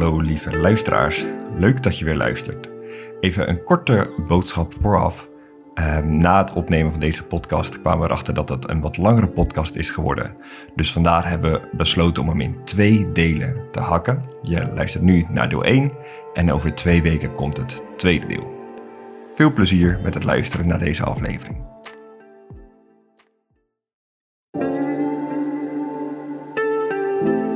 Hallo lieve luisteraars, leuk dat je weer luistert. Even een korte boodschap vooraf. Ehm, na het opnemen van deze podcast kwamen we erachter dat het een wat langere podcast is geworden. Dus vandaar hebben we besloten om hem in twee delen te hakken. Je luistert nu naar deel 1 en over twee weken komt het tweede deel. Veel plezier met het luisteren naar deze aflevering.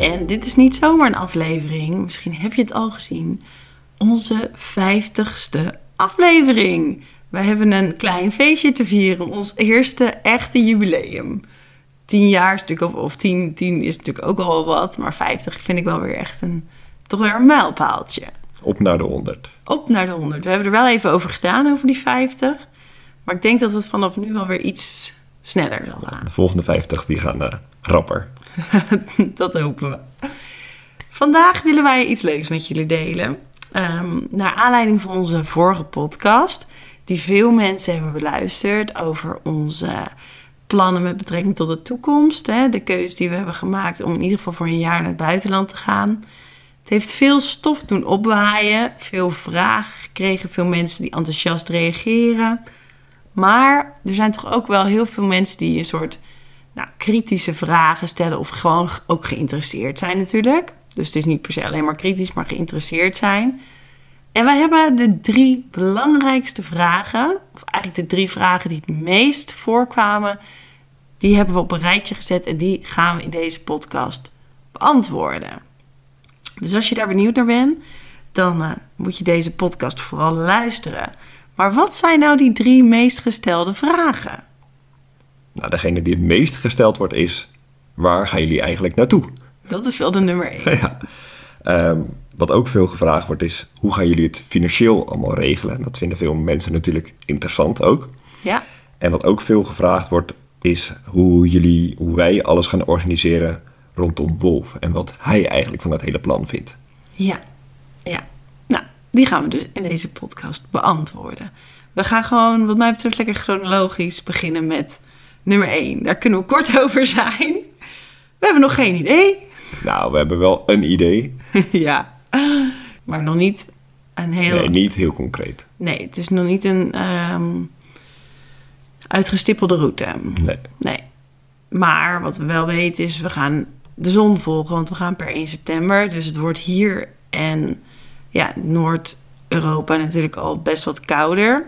En dit is niet zomaar een aflevering, misschien heb je het al gezien. Onze 50ste aflevering. Wij hebben een klein feestje te vieren, ons eerste echte jubileum. 10 jaar is natuurlijk, of 10, 10 is natuurlijk ook al wat, maar 50 vind ik wel weer echt een, toch weer een mijlpaaltje. Op naar de 100. Op naar de 100. We hebben er wel even over gedaan, over die 50. Maar ik denk dat het vanaf nu wel weer iets sneller zal gaan. De volgende 50 die gaan uh, rapper. dat hopen we. Vandaag willen wij iets leuks met jullie delen. Um, naar aanleiding van onze vorige podcast, die veel mensen hebben beluisterd over onze plannen met betrekking tot de toekomst. Hè, de keuze die we hebben gemaakt om in ieder geval voor een jaar naar het buitenland te gaan. Het heeft veel stof doen opwaaien, veel vragen gekregen, veel mensen die enthousiast reageren. Maar er zijn toch ook wel heel veel mensen die een soort nou, kritische vragen stellen of gewoon ook geïnteresseerd zijn natuurlijk. Dus het is niet per se alleen maar kritisch, maar geïnteresseerd zijn. En wij hebben de drie belangrijkste vragen, of eigenlijk de drie vragen die het meest voorkwamen, die hebben we op een rijtje gezet en die gaan we in deze podcast beantwoorden. Dus als je daar benieuwd naar bent, dan uh, moet je deze podcast vooral luisteren. Maar wat zijn nou die drie meest gestelde vragen? Nou, degene die het meest gesteld wordt is: waar gaan jullie eigenlijk naartoe? Dat is wel de nummer één. ja. Um, wat ook veel gevraagd wordt is: hoe gaan jullie het financieel allemaal regelen? Dat vinden veel mensen natuurlijk interessant ook. Ja. En wat ook veel gevraagd wordt is hoe jullie, hoe wij alles gaan organiseren rondom Wolf en wat hij eigenlijk van dat hele plan vindt. Ja, ja. Nou, die gaan we dus in deze podcast beantwoorden. We gaan gewoon, wat mij betreft, lekker chronologisch beginnen met nummer 1. Daar kunnen we kort over zijn. We hebben nog geen idee. Nou, we hebben wel een idee. ja, maar nog niet een heel... Nee, niet heel concreet. Nee, het is nog niet een um, uitgestippelde route. Nee. Nee. Maar wat we wel weten is, we gaan de zon volgen, want we gaan per 1 september. Dus het wordt hier en ja, Noord-Europa natuurlijk al best wat kouder.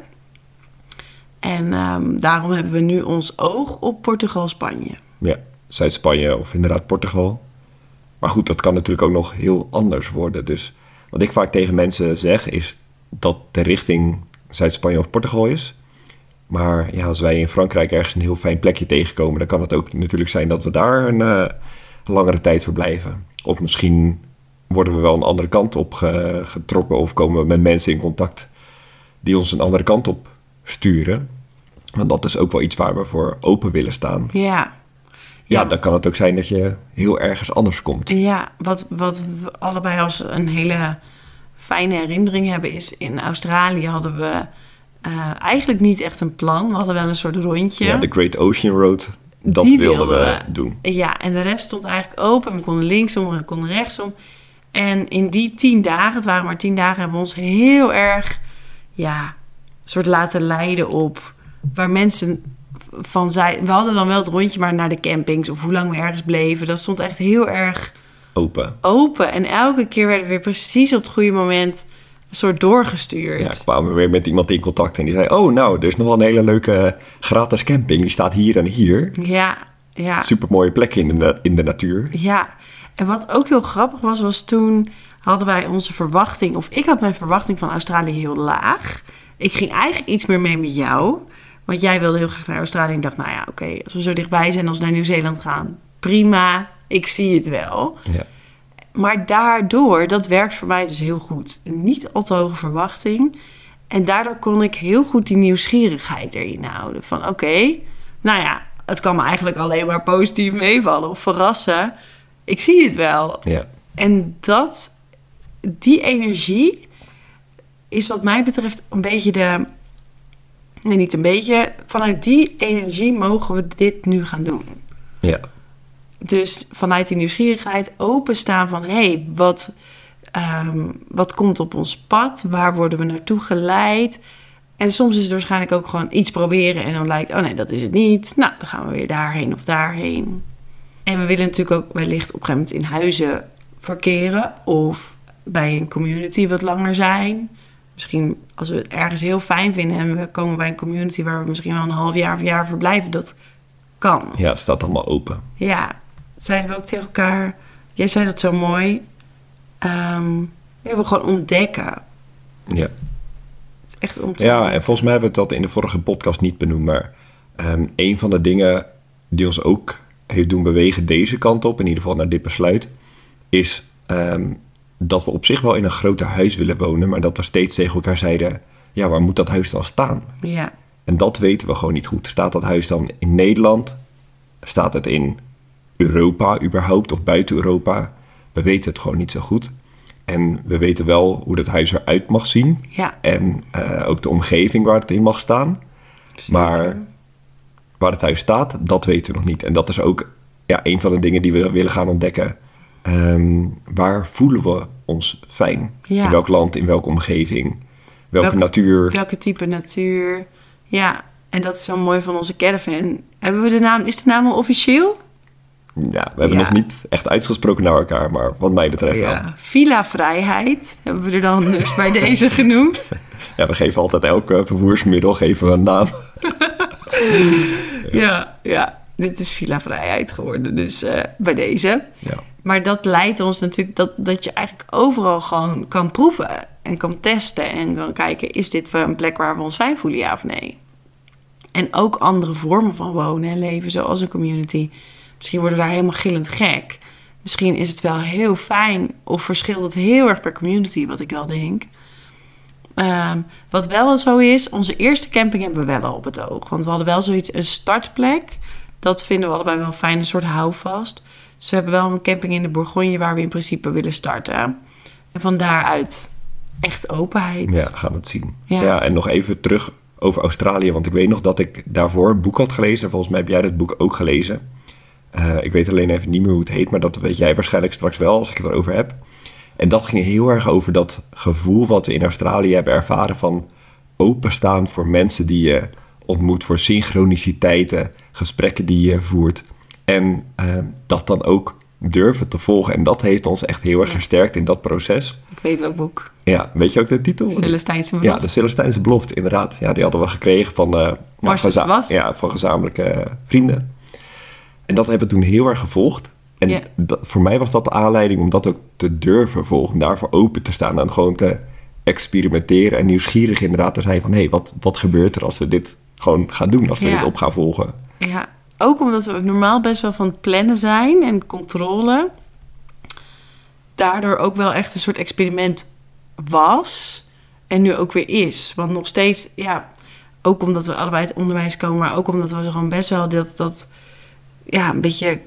En um, daarom hebben we nu ons oog op Portugal-Spanje. Ja, Zuid-Spanje of inderdaad Portugal. Maar goed, dat kan natuurlijk ook nog heel anders worden. Dus wat ik vaak tegen mensen zeg is dat de richting Zuid-Spanje of Portugal is. Maar ja, als wij in Frankrijk ergens een heel fijn plekje tegenkomen, dan kan het ook natuurlijk zijn dat we daar een uh, langere tijd verblijven. Of misschien worden we wel een andere kant op getrokken of komen we met mensen in contact die ons een andere kant op sturen. Want dat is ook wel iets waar we voor open willen staan. Ja. Ja, dan kan het ook zijn dat je heel ergens anders komt. Ja, wat, wat we allebei als een hele fijne herinnering hebben is... in Australië hadden we uh, eigenlijk niet echt een plan. We hadden wel een soort rondje. Ja, de Great Ocean Road, dat wilden, wilden we doen. Ja, en de rest stond eigenlijk open. We konden linksom en we konden rechtsom. En in die tien dagen, het waren maar tien dagen... hebben we ons heel erg... ja, soort laten leiden op waar mensen van zeiden. We hadden dan wel het rondje maar naar de campings of hoe lang we ergens bleven. Dat stond echt heel erg open. open. En elke keer werden we weer precies op het goede moment een soort doorgestuurd. Ja, kwamen we weer met iemand in contact en die zei... Oh, nou, er is nog wel een hele leuke gratis camping. Die staat hier en hier. ja, ja. Super mooie plek in de, in de natuur. Ja, en wat ook heel grappig was, was toen hadden wij onze verwachting, of ik had mijn verwachting van Australië heel laag. Ik ging eigenlijk iets meer mee met jou, want jij wilde heel graag naar Australië. Ik dacht, nou ja, oké, als we zo dichtbij zijn als we naar Nieuw-Zeeland gaan, prima, ik zie het wel. Ja. Maar daardoor, dat werkt voor mij dus heel goed. Een niet al te hoge verwachting. En daardoor kon ik heel goed die nieuwsgierigheid erin houden. Van oké, nou ja, het kan me eigenlijk alleen maar positief meevallen of verrassen. Ik zie het wel. Ja. En dat, die energie is wat mij betreft een beetje de... Nee, niet een beetje. Vanuit die energie mogen we dit nu gaan doen. Ja. Dus vanuit die nieuwsgierigheid openstaan van... hé, hey, wat, ehm, wat komt op ons pad? Waar worden we naartoe geleid? En soms is het waarschijnlijk ook gewoon iets proberen... en dan lijkt, oh nee, dat is het niet. Nou, dan gaan we weer daarheen of daarheen. En we willen natuurlijk ook wellicht op een gegeven moment in huizen verkeren... of bij een community wat langer zijn. Misschien als we het ergens heel fijn vinden... en we komen bij een community waar we misschien wel een half jaar of een jaar verblijven... dat kan. ja, het staat allemaal open. Ja, zeiden we ook tegen elkaar. Jij zei dat zo mooi. Ehm we gewoon ontdekken. Ja. Het is echt om te Ja, ontdekken. en volgens mij hebben we dat in de vorige podcast niet benoemd, maar ehm, een van de dingen die ons ook heeft doen bewegen deze kant op, in ieder geval naar dit besluit, is ehm, dat we op zich wel in een groter huis willen wonen, maar dat we steeds tegen elkaar zeiden, ja, waar moet dat huis dan staan? Ja, En dat weten we gewoon niet goed. Staat dat huis dan in Nederland? Staat het in Europa überhaupt of buiten Europa? We weten het gewoon niet zo goed. En we weten wel hoe dat huis eruit mag zien. ja. En eh, ook de omgeving waar het in mag staan. Maar waar het huis staat, dat weten we nog niet. En dat is ook ja, een van de dingen die we willen gaan ontdekken. Ehm, waar voelen we ons fijn? Ja. In welk land, in welke omgeving? Welke Welke- natuur? Welke type natuur. Ja, en dat is zo mooi van onze caravan. Hebben we de naam, is de naam al officieel? Ja, we hebben Ja. nog niet echt uitgesproken naar elkaar, maar wat mij betreft wel. Ja. Villa Vrijheid hebben we er dan dus bij deze genoemd. Ja, we geven altijd elke vervoersmiddel geven we een naam. Ja, ja. Dit is Villa Vrijheid geworden, dus eh, bij deze. Ja. Maar dat leidt ons natuurlijk dat, dat je eigenlijk overal gewoon kan proeven en kan testen en kan kijken, is dit een plek waar we ons fijn voelen, ja of nee? En ook andere vormen van wonen en leven, zoals een community. Misschien worden we daar helemaal gillend gek. Misschien is het wel heel fijn of verschilt het heel erg per community, wat ik wel denk. Ehm, wat wel zo is, onze eerste camping hebben we wel op het oog. Want we hadden wel zoiets, een startplek. Dat vinden we allebei wel fijn, een soort houvast. Dus we hebben wel een camping in de Bourgogne waar we in principe willen starten. En van daaruit echt openheid. ja, gaan we het zien. Ja. Ja. en nog even terug over Australië, want ik weet nog dat ik daarvoor een boek had gelezen. Volgens mij heb jij dat boek ook gelezen. Eh, ik weet alleen even niet meer hoe het heet, maar dat weet jij waarschijnlijk straks wel als ik het erover heb. En dat ging heel erg over dat gevoel wat we in Australië hebben ervaren van openstaan voor mensen die je ontmoet, voor synchroniciteiten, gesprekken die je voert. En eh, dat dan ook durven te volgen. En dat heeft ons echt heel erg Ja. versterkt in dat proces. Ik weet welk boek. Ja, weet je ook de titel? Celestijnse Ja, Belofte. de Celestijnse belofte, inderdaad. Ja, die hadden we gekregen van, eh, nou, geza- Was. ja, van gezamenlijke eh, vrienden. En dat hebben we toen heel erg gevolgd. En Ja. dat- voor mij was dat de aanleiding om dat ook te durven volgen. Om daarvoor open te staan en gewoon te experimenteren. En nieuwsgierig inderdaad te zijn van... hé, hey, wat, wat gebeurt er als we dit gewoon gaan doen? Als we Ja. dit op gaan volgen? Ja, ook omdat we normaal best wel van het plannen zijn en controle. Daardoor ook wel echt een soort experiment was. En nu ook weer is. Want nog steeds, ja, ook omdat we allebei het onderwijs komen, maar ook omdat we gewoon best wel dat, dat ja, een beetje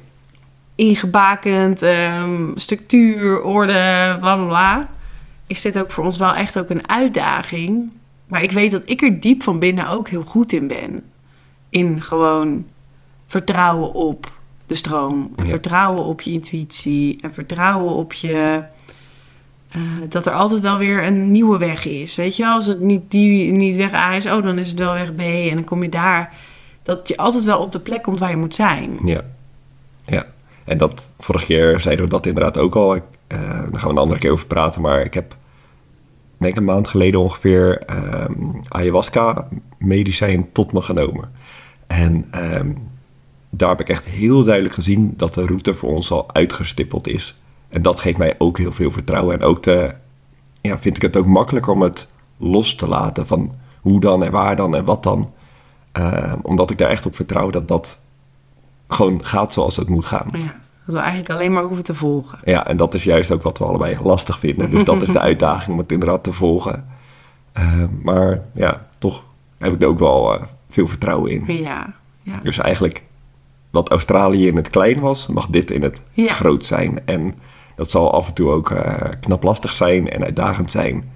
ingebakend, ehm, structuur, orde, bla bla bla. Is dit ook voor ons wel echt ook een uitdaging. Maar ik weet dat ik er diep van binnen ook heel goed in ben in gewoon vertrouwen op de stroom. En Ja. vertrouwen op je intuïtie. En vertrouwen op je... eh, dat er altijd wel weer een nieuwe weg is. Weet je, als het niet, die, niet weg A is, oh, dan is het wel weg B. En dan kom je daar. Dat je altijd wel op de plek komt waar je moet zijn. Ja. ja. En dat, vorige keer zeiden we dat inderdaad ook al. Ik, uh, daar gaan we een andere keer over praten. Maar ik heb, denk een maand geleden ongeveer, um, ayahuasca medicijn tot me genomen. En um, daar heb ik echt heel duidelijk gezien dat de route voor ons al uitgestippeld is. En dat geeft mij ook heel veel vertrouwen. En ook de, ja, vind ik het ook makkelijker om het los te laten van hoe dan en waar dan en wat dan. Uh, omdat ik daar echt op vertrouw dat dat gewoon gaat zoals het moet gaan. Ja, dat we eigenlijk alleen maar hoeven te volgen. Ja, en dat is juist ook wat we allebei lastig vinden. Dus dat is de uitdaging om het inderdaad te volgen. Uh, maar ja, toch heb ik er ook wel uh, veel vertrouwen in. Ja, ja. Dus eigenlijk wat Australië in het klein was, mag dit in het Ja. groot zijn. En dat zal af en toe ook eh, knap lastig zijn en uitdagend zijn.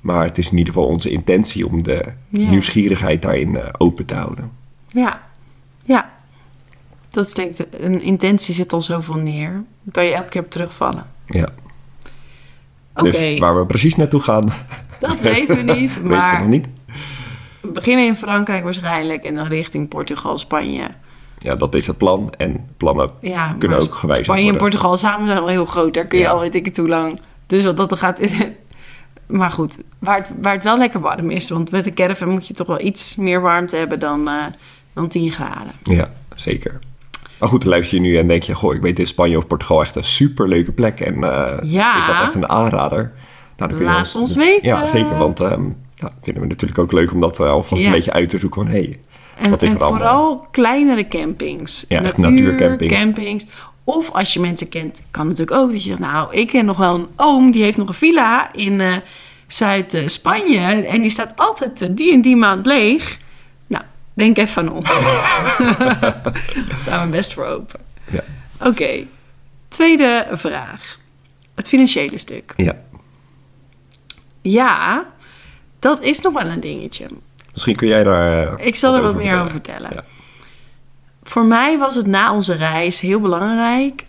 Maar het is in ieder geval onze intentie om de Ja. nieuwsgierigheid daarin eh, open te houden. Ja, ja. Dat een intentie zit al zoveel neer. Dan kan je elke keer op terugvallen. Ja. Oké, Dus waar we precies naartoe gaan, dat weten we niet. weten we Maar nog niet. beginnen in Frankrijk waarschijnlijk en dan richting Portugal, Spanje. Ja, dat is het plan. En plannen Ja, kunnen maar ook gewijzigd Spanje en worden. Portugal samen zijn al heel groot. Daar kun je Ja. al weet ik het hoe lang. Dus wat dat er gaat... maar goed, waar het, waar het wel lekker warm is. Want met een caravan moet je toch wel iets meer warmte hebben dan, eh, dan 10 graden. Ja, zeker. Maar goed, dan luister je nu en denk je... Goh, ik weet in Spanje of Portugal echt een superleuke plek. En eh, Ja. is dat echt een aanrader? Nou, dan kun je Laat ons weten. Ja, zeker. Want ehm ja, vinden we natuurlijk ook leuk om dat eh, alvast Ja. een beetje uit te zoeken. Van, hey, En, Wat is en er allemaal? vooral kleinere campings. Ja, echt Natuur, natuurcampings. campings. Of als je mensen kent, kan natuurlijk ook dat je zegt... nou, ik ken nog wel een oom, die heeft nog een villa in eh, Zuid-Spanje... en die staat altijd die en die maand leeg. Denk even aan ons. Daar staan we best voor open. ja. Oké, tweede vraag. Het financiële stuk. ja. Ja, dat is nog wel een dingetje. Misschien kun jij daar... eh, Ik zal er wat meer over vertellen. vertellen. Ja. Voor mij was het na onze reis heel belangrijk.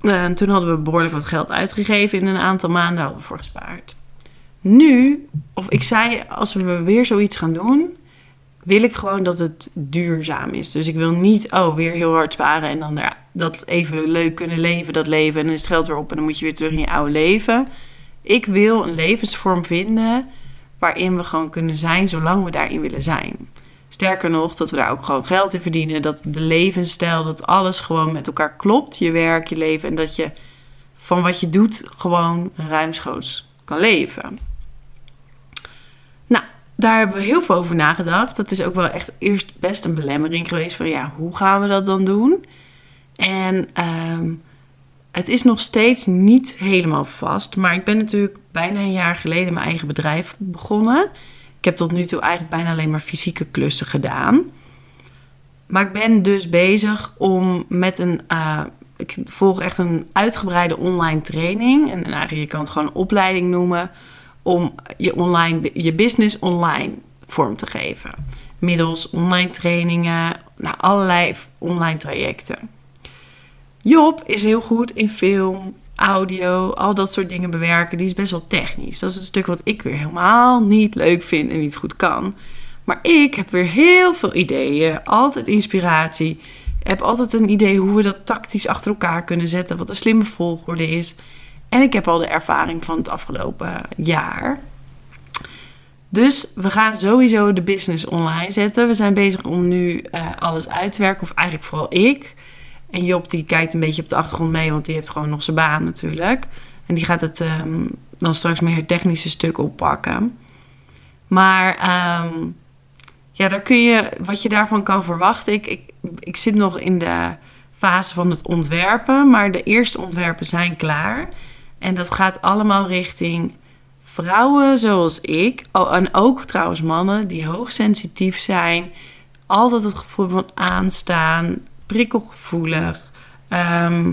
Eh, toen hadden we behoorlijk wat geld uitgegeven in een aantal maanden, hadden we voor gespaard. Nu, of ik zei, als we weer zoiets gaan doen, wil ik gewoon dat het duurzaam is. Dus ik wil niet, oh, weer heel hard sparen en dan er- dat even leuk kunnen leven, dat leven. En dan is het geld weer op en dan moet je weer terug in je oude leven. Ik wil een levensvorm vinden waarin we gewoon kunnen zijn zolang we daarin willen zijn. Sterker nog, dat we daar ook gewoon geld in verdienen. Dat de levensstijl, dat alles gewoon met elkaar klopt. Je werk, je leven. En dat je van wat je doet gewoon ruimschoots kan leven. Nou, daar hebben we heel veel over nagedacht. Dat is ook wel echt eerst best een belemmering geweest. Van ja, hoe gaan we dat dan doen? En ehm, het is nog steeds niet helemaal vast. Maar ik ben natuurlijk bijna een jaar geleden mijn eigen bedrijf begonnen. Ik heb tot nu toe eigenlijk bijna alleen maar fysieke klussen gedaan. Maar ik ben dus bezig om met een. eh, ik volg echt een uitgebreide online training. En eigenlijk, je kan het gewoon een opleiding noemen. Om je, online, je business online vorm te geven. Middels online trainingen, nou, allerlei online trajecten. Job is heel goed in film, audio, al dat soort dingen bewerken. Die is best wel technisch. Dat is een stuk wat ik weer helemaal niet leuk vind en niet goed kan. Maar ik heb weer heel veel ideeën, altijd inspiratie. Ik heb altijd een idee hoe we dat tactisch achter elkaar kunnen zetten, wat een slimme volgorde is. En ik heb al de ervaring van het afgelopen jaar. Dus we gaan sowieso de business online zetten. We zijn bezig om nu eh, alles uit te werken, of eigenlijk vooral ik. En Job die kijkt een beetje op de achtergrond mee, want die heeft gewoon nog zijn baan natuurlijk. En die gaat het ehm, dan straks meer technische stuk oppakken. Maar ehm, ja, daar kun je, wat je daarvan kan verwachten. Ik, ik zit nog in de fase van het ontwerpen, maar de eerste ontwerpen zijn klaar. En dat gaat allemaal richting vrouwen zoals ik. Oh, en ook trouwens mannen die hoogsensitief zijn. Altijd het gevoel van aanstaan, prikkelgevoelig. ehm,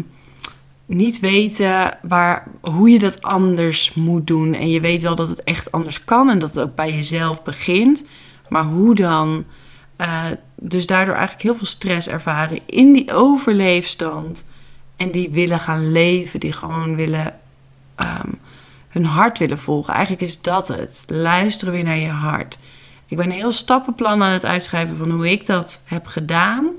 niet weten waar, hoe je dat anders moet doen. En je weet wel dat het echt anders kan en dat het ook bij jezelf begint. Maar hoe dan? Eh, dus daardoor eigenlijk heel veel stress ervaren in die overleefstand. En die willen gaan leven, die gewoon willen ehm, hun hart willen volgen. Eigenlijk is dat het. Luisteren weer naar je hart. Ik ben een heel stappenplan aan het uitschrijven van hoe ik dat heb gedaan.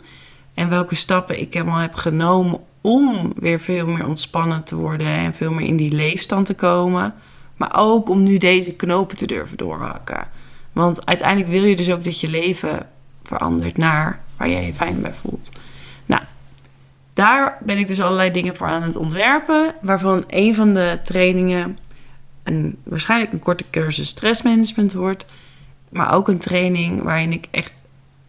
En welke stappen ik helemaal heb genomen om weer veel meer ontspannen te worden en veel meer in die leefstand te komen. Maar ook om nu deze knopen te durven doorhakken. Want uiteindelijk wil je dus ook dat je leven verandert naar waar jij je fijn bij voelt. Daar ben ik dus allerlei dingen voor aan het ontwerpen. Waarvan een van de trainingen een, waarschijnlijk een korte cursus stressmanagement wordt. Maar ook een training waarin ik echt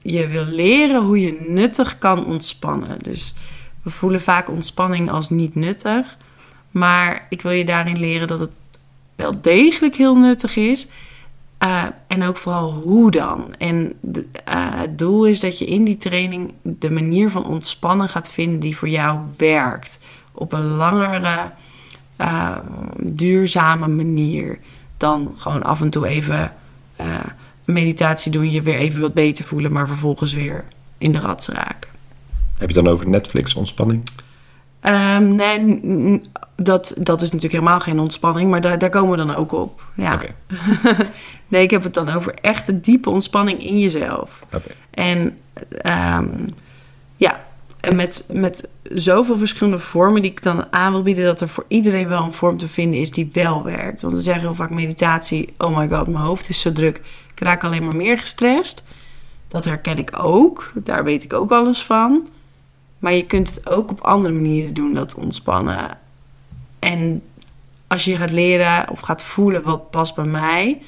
je wil leren hoe je nuttig kan ontspannen. Dus we voelen vaak ontspanning als niet nuttig. Maar ik wil je daarin leren dat het wel degelijk heel nuttig is. Uh, en ook vooral hoe dan. En de, uh, het doel is dat je in die training de manier van ontspannen gaat vinden die voor jou werkt. Op een langere, uh, duurzame manier dan gewoon af en toe even meditatie doen, je weer even wat beter voelen, maar vervolgens weer in de rats raken. Heb je dan over Netflix ontspanning? Um, nee, dat, dat is natuurlijk helemaal geen ontspanning, maar daar, daar komen we dan ook op. Ja. Okay. nee, ik heb het dan over echte diepe ontspanning in jezelf. Okay. En um, ja, en met, met zoveel verschillende vormen die ik dan aan wil bieden, dat er voor iedereen wel een vorm te vinden is die wel werkt. Want we zeggen heel vaak meditatie, oh my god, mijn hoofd is zo druk, ik raak alleen maar meer gestrest. Dat herken ik ook, daar weet ik ook alles van. Maar je kunt het ook op andere manieren doen, dat ontspannen. En als je gaat leren of gaat voelen wat past bij mij,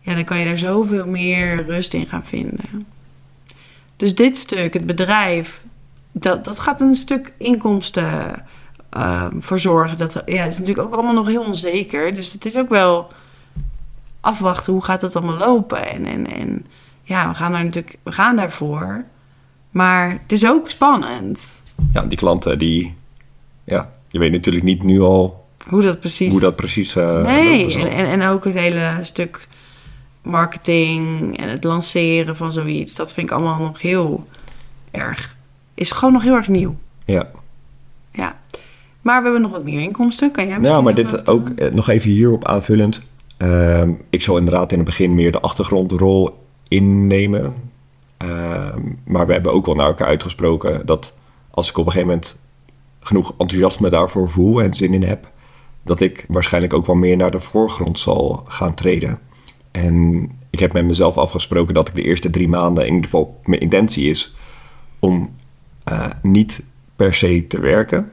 ja, dan kan je daar zoveel meer rust in gaan vinden. Dus dit stuk, het bedrijf, dat, dat gaat een stuk inkomsten uh, voor zorgen. Dat, ja, het is natuurlijk ook allemaal nog heel onzeker. Dus het is ook wel afwachten hoe gaat het allemaal lopen. En, en, en ja, we gaan daar natuurlijk, we gaan daarvoor. Maar het is ook spannend. Ja, die klanten die, ja, je weet natuurlijk niet nu al hoe dat precies. Hoe dat precies. Uh, nee, en, en, en ook het hele stuk marketing en het lanceren van zoiets. Dat vind ik allemaal nog heel erg. Is gewoon nog heel erg nieuw. Ja. Ja. Maar we hebben nog wat meer inkomsten. Kan jij Ja, maar dit ook eh, nog even hierop aanvullend. Uh, ik zal inderdaad in het begin meer de achtergrondrol innemen. Uh, maar we hebben ook wel naar elkaar uitgesproken dat als ik op een gegeven moment genoeg enthousiasme daarvoor voel en zin in heb, dat ik waarschijnlijk ook wel meer naar de voorgrond zal gaan treden. En ik heb met mezelf afgesproken dat ik de eerste drie maanden, in ieder geval mijn intentie is, om uh, niet per se te werken,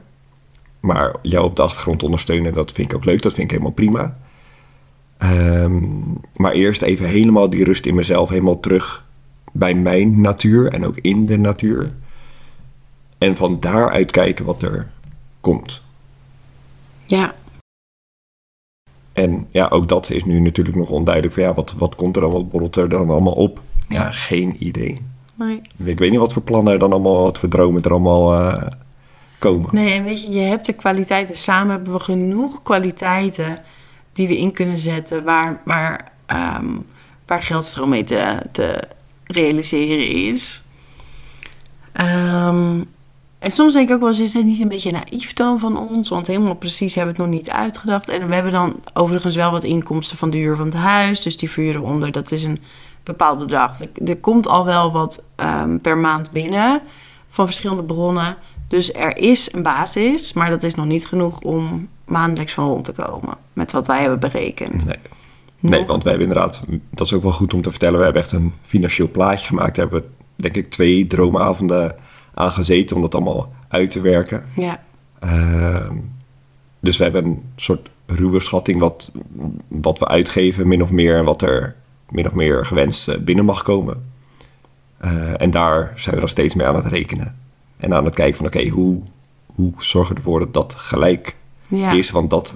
maar jou op de achtergrond ondersteunen, dat vind ik ook leuk, dat vind ik helemaal prima. Um, maar eerst even helemaal die rust in mezelf, helemaal terug bij mijn natuur en ook in de natuur. En van daaruit kijken wat er komt. Ja. En ja, ook dat is nu natuurlijk nog onduidelijk. Van, ja, wat, wat komt er dan, wat borrelt er dan allemaal op? Ja, geen idee. Nee. Ik weet niet wat voor plannen er dan allemaal, wat voor dromen er allemaal uh, komen. Nee, en weet je, je hebt de kwaliteiten. Samen hebben we genoeg kwaliteiten die we in kunnen zetten waar, waar, um, waar geldstroom mee te, te realiseren is. Um, en soms denk ik ook wel eens, is dit niet een beetje naïef dan van ons? Want helemaal precies hebben we het nog niet uitgedacht. En we hebben dan overigens wel wat inkomsten van de huur van het huis. Dus die vuren onder, dat is een bepaald bedrag. Er, komt al wel wat um, per maand binnen van verschillende bronnen. Dus er is een basis, maar dat is nog niet genoeg om maandelijks van rond te komen. Met wat wij hebben berekend. Nee. Nee, want wij hebben inderdaad, dat is ook wel goed om te vertellen, we hebben echt een financieel plaatje gemaakt. We hebben, denk ik, twee droomavonden aan gezeten om dat allemaal uit te werken. Ja. Uh, dus we hebben een soort ruwe schatting wat, wat we uitgeven, min of meer, en wat er min of meer gewenst eh, binnen mag komen. Uh, en daar zijn we nog steeds mee aan het rekenen. En aan het kijken van oké, hoe, hoe zorgen we ervoor dat dat gelijk ja. is? Want dat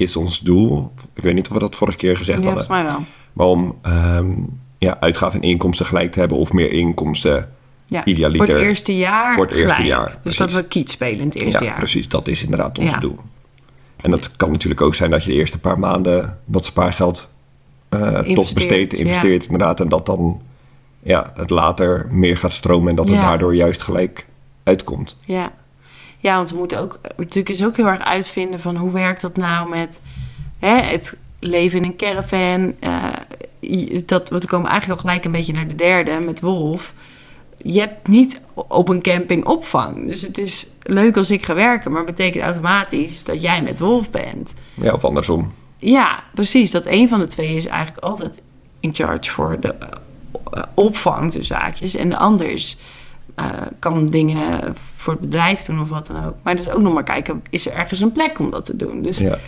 is ons doel. Ik weet niet of we dat vorige keer gezegd ja, hadden. volgens mij wel. Maar om um, ja, uitgaven en inkomsten gelijk te hebben of meer inkomsten ja, idealiter. Voor het eerste jaar. Voor het eerste gelijk. jaar. Dus dat we kiet spelen in het eerste ja, jaar. precies. Dat is inderdaad ons Ja. doel. En dat kan natuurlijk ook zijn dat je de eerste paar maanden wat spaargeld eh, toch Investeert, besteedt, ja. investeert inderdaad. En dat dan ja, het later meer gaat stromen en dat het Ja. daardoor juist gelijk uitkomt. Ja. Ja, want we moeten ook natuurlijk eens ook heel erg uitvinden van hoe werkt dat nou met hè, het leven in een caravan. eh, dat, want we komen eigenlijk al gelijk een beetje naar de derde met Wolf. je hebt niet op een camping opvang. Dus het is leuk als ik ga werken, maar betekent automatisch dat jij met Wolf bent. Ja, of andersom. Ja, precies. Dat een van de twee is eigenlijk altijd in charge voor de uh, opvang, de zaakjes. En de ander is, uh, kan dingen voor het bedrijf doen of wat dan ook. Maar dus ook nog maar kijken, is er ergens een plek om dat te doen? Dus Ja.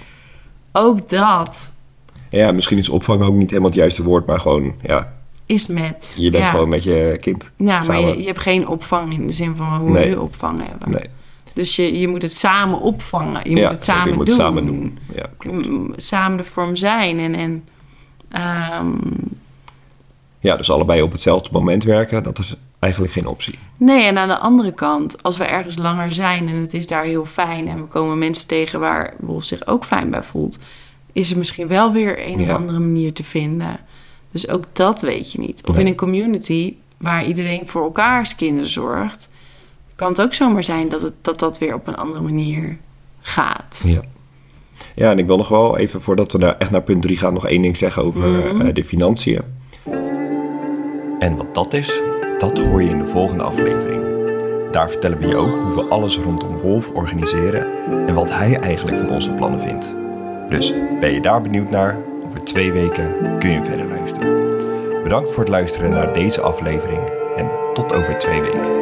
ook dat ja, misschien is opvang ook niet helemaal het juiste woord, maar gewoon, ja, is met... je bent ja. gewoon met je kind. Ja, maar je, je hebt geen opvang in de zin van hoe Nee. we nu opvang hebben. Nee. Dus je, je moet het samen opvangen. Je ja, moet het samen je moet doen. het samen doen. Ja, klopt. Mm, Samen de vorm zijn. En, en ehm, Ja, dus allebei op hetzelfde moment werken, dat is eigenlijk geen optie. nee, en aan de andere kant, als we ergens langer zijn en het is daar heel fijn en we komen mensen tegen waar Wolf zich ook fijn bij voelt, is er misschien wel weer een of andere manier te vinden. Dus ook dat weet je niet. Of Nee. in een community waar iedereen voor elkaars kinderen zorgt, kan het ook zomaar zijn dat het, dat, dat weer op een andere manier gaat. Ja. Ja, en ik wil nog wel even, voordat we naar, echt naar punt 3 gaan, nog één ding zeggen over Mhm. eh, de financiën. En wat dat is, dat hoor je in de volgende aflevering. Daar vertellen we je ook hoe we alles rondom Wolf organiseren en wat hij eigenlijk van onze plannen vindt. Dus ben je daar benieuwd naar? Over twee weken kun je verder luisteren. Bedankt voor het luisteren naar deze aflevering en tot over twee weken.